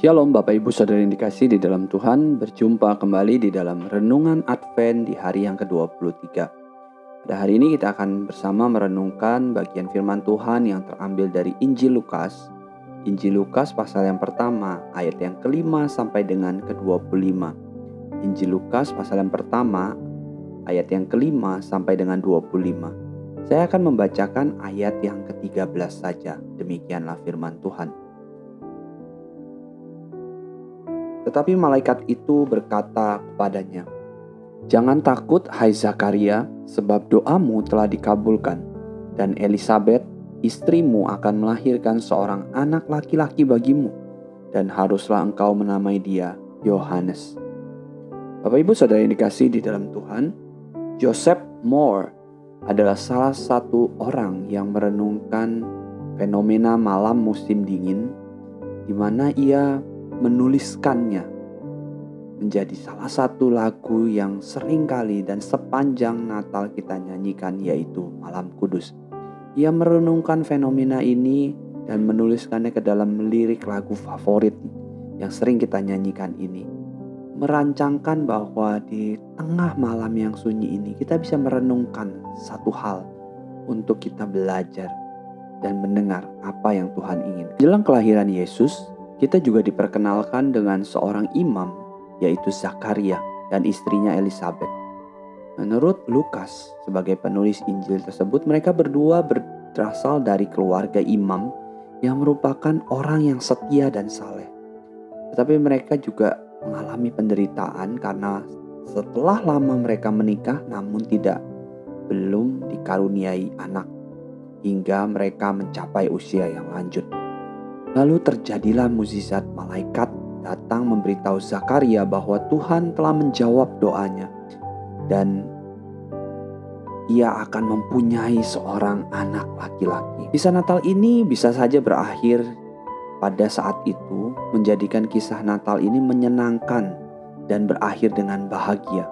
Shalom Bapak Ibu Saudara yang dikasih di dalam Tuhan Berjumpa kembali di dalam Renungan Advent di hari yang ke-23 Pada hari ini kita akan bersama merenungkan bagian firman Tuhan yang terambil dari Injil Lukas. Injil Lukas pasal yang pertama ayat yang kelima sampai dengan ke-25 Injil Lukas pasal yang pertama ayat yang kelima sampai dengan 25 Saya akan membacakan ayat yang ke-13 saja. Demikianlah firman Tuhan Tetapi malaikat itu berkata kepadanya, "Jangan takut, hai Zakaria, sebab doamu telah dikabulkan, dan Elisabeth, istrimu, akan melahirkan seorang anak laki-laki bagimu, dan haruslah engkau menamai dia Yohanes." Bapak Ibu Saudara yang dikasih di dalam Tuhan, Joseph Moore adalah salah satu orang yang merenungkan fenomena malam musim dingin di mana ia menuliskannya menjadi salah satu lagu yang sering kali dan sepanjang Natal kita nyanyikan yaitu Malam Kudus. Ia merenungkan fenomena ini dan menuliskannya ke dalam lirik lagu favorit yang sering kita nyanyikan ini. Merancangkan bahwa di tengah malam yang sunyi ini kita bisa merenungkan satu hal untuk kita belajar dan mendengar apa yang Tuhan ingin. Jelang kelahiran Yesus, kita juga diperkenalkan dengan seorang imam, yaitu Zakaria dan istrinya Elizabeth. Menurut Lukas, sebagai penulis Injil tersebut, mereka berdua berasal dari keluarga imam yang merupakan orang yang setia dan saleh. Tetapi mereka juga mengalami penderitaan karena setelah lama mereka menikah namun tidak belum dikaruniai anak hingga mereka mencapai usia yang lanjut. Lalu terjadilah mukjizat malaikat datang memberitahu Zakaria bahwa Tuhan telah menjawab doanya dan ia akan mempunyai seorang anak laki-laki. Kisah Natal ini bisa saja berakhir pada saat itu menjadikan kisah Natal ini menyenangkan dan berakhir dengan bahagia.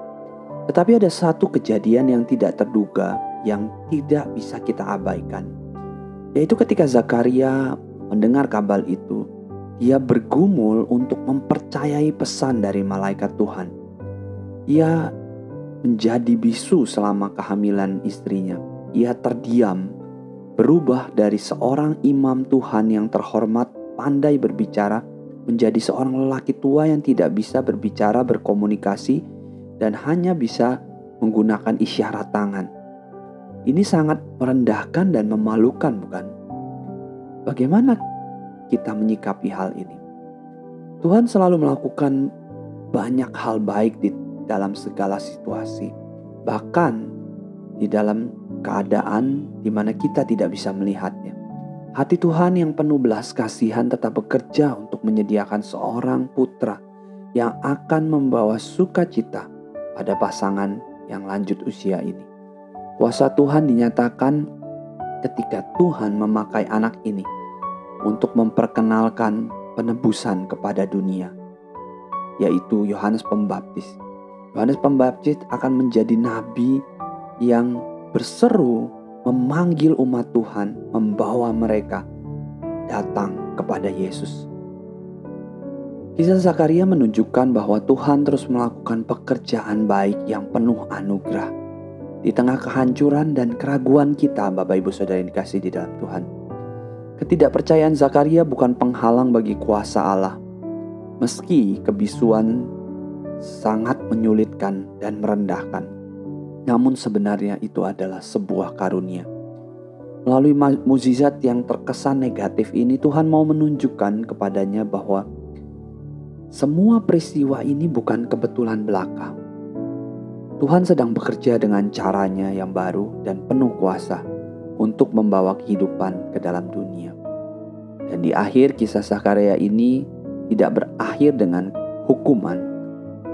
Tetapi ada satu kejadian yang tidak terduga yang tidak bisa kita abaikan. Yaitu ketika Zakaria Mendengar kabar itu, ia bergumul untuk mempercayai pesan dari malaikat Tuhan. Ia menjadi bisu selama kehamilan istrinya. Ia terdiam, berubah dari seorang imam Tuhan yang terhormat, pandai berbicara, menjadi seorang lelaki tua yang tidak bisa berbicara, berkomunikasi, dan hanya bisa menggunakan isyarat tangan. Ini sangat merendahkan dan memalukan, bukan? Bagaimana kita menyikapi hal ini? Tuhan selalu melakukan banyak hal baik di dalam segala situasi, bahkan di dalam keadaan di mana kita tidak bisa melihatnya. Hati Tuhan yang penuh belas kasihan tetap bekerja untuk menyediakan seorang putra yang akan membawa sukacita pada pasangan yang lanjut usia ini. Kuasa Tuhan dinyatakan ketika Tuhan memakai anak ini untuk memperkenalkan penebusan kepada dunia, yaitu Yohanes Pembaptis. Yohanes Pembaptis akan menjadi nabi yang berseru memanggil umat Tuhan, membawa mereka datang kepada Yesus. Kisah Zakaria menunjukkan bahwa Tuhan terus melakukan pekerjaan baik yang penuh anugerah. Di tengah kehancuran dan keraguan kita, Bapak Ibu Saudara yang dikasih di dalam Tuhan. Ketidakpercayaan Zakaria bukan penghalang bagi kuasa Allah. Meski kebisuan sangat menyulitkan dan merendahkan, namun sebenarnya itu adalah sebuah karunia. Melalui mukjizat yang terkesan negatif ini, Tuhan mau menunjukkan kepadanya bahwa semua peristiwa ini bukan kebetulan belaka. Tuhan sedang bekerja dengan caranya yang baru dan penuh kuasa untuk membawa kehidupan ke dalam dunia. Dan di akhir kisah Zakaria ini tidak berakhir dengan hukuman.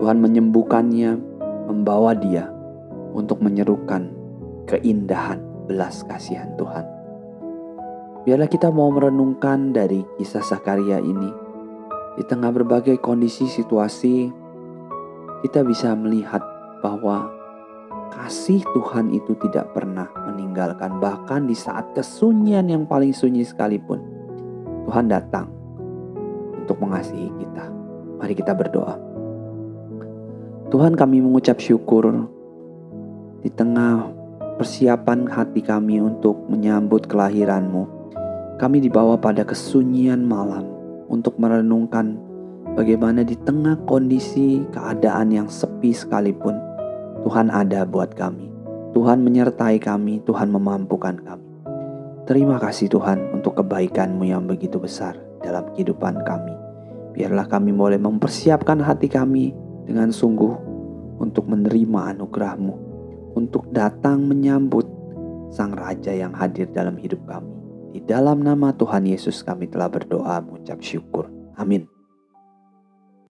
Tuhan menyembuhkannya, membawa dia untuk menyerukan keindahan belas kasihan Tuhan. Biarlah kita mau merenungkan dari kisah Zakaria ini. Di tengah berbagai kondisi situasi, kita bisa melihat bahwa kasih Tuhan itu tidak pernah meninggalkan, bahkan di saat kesunyian yang paling sunyi sekalipun. Tuhan datang untuk mengasihi kita. Mari kita berdoa. Tuhan kami mengucap syukur di tengah persiapan hati kami untuk menyambut kelahiranmu. Kami dibawa pada kesunyian malam untuk merenungkan bagaimana di tengah kondisi keadaan yang sepi sekalipun Tuhan ada buat kami. Tuhan menyertai kami, Tuhan memampukan kami. Terima kasih Tuhan untuk kebaikan-Mu yang begitu besar dalam kehidupan kami. Biarlah kami boleh mempersiapkan hati kami dengan sungguh untuk menerima anugerahmu, untuk datang menyambut Sang Raja yang hadir dalam hidup kami. Di dalam nama Tuhan Yesus kami telah berdoa mengucap syukur. Amin.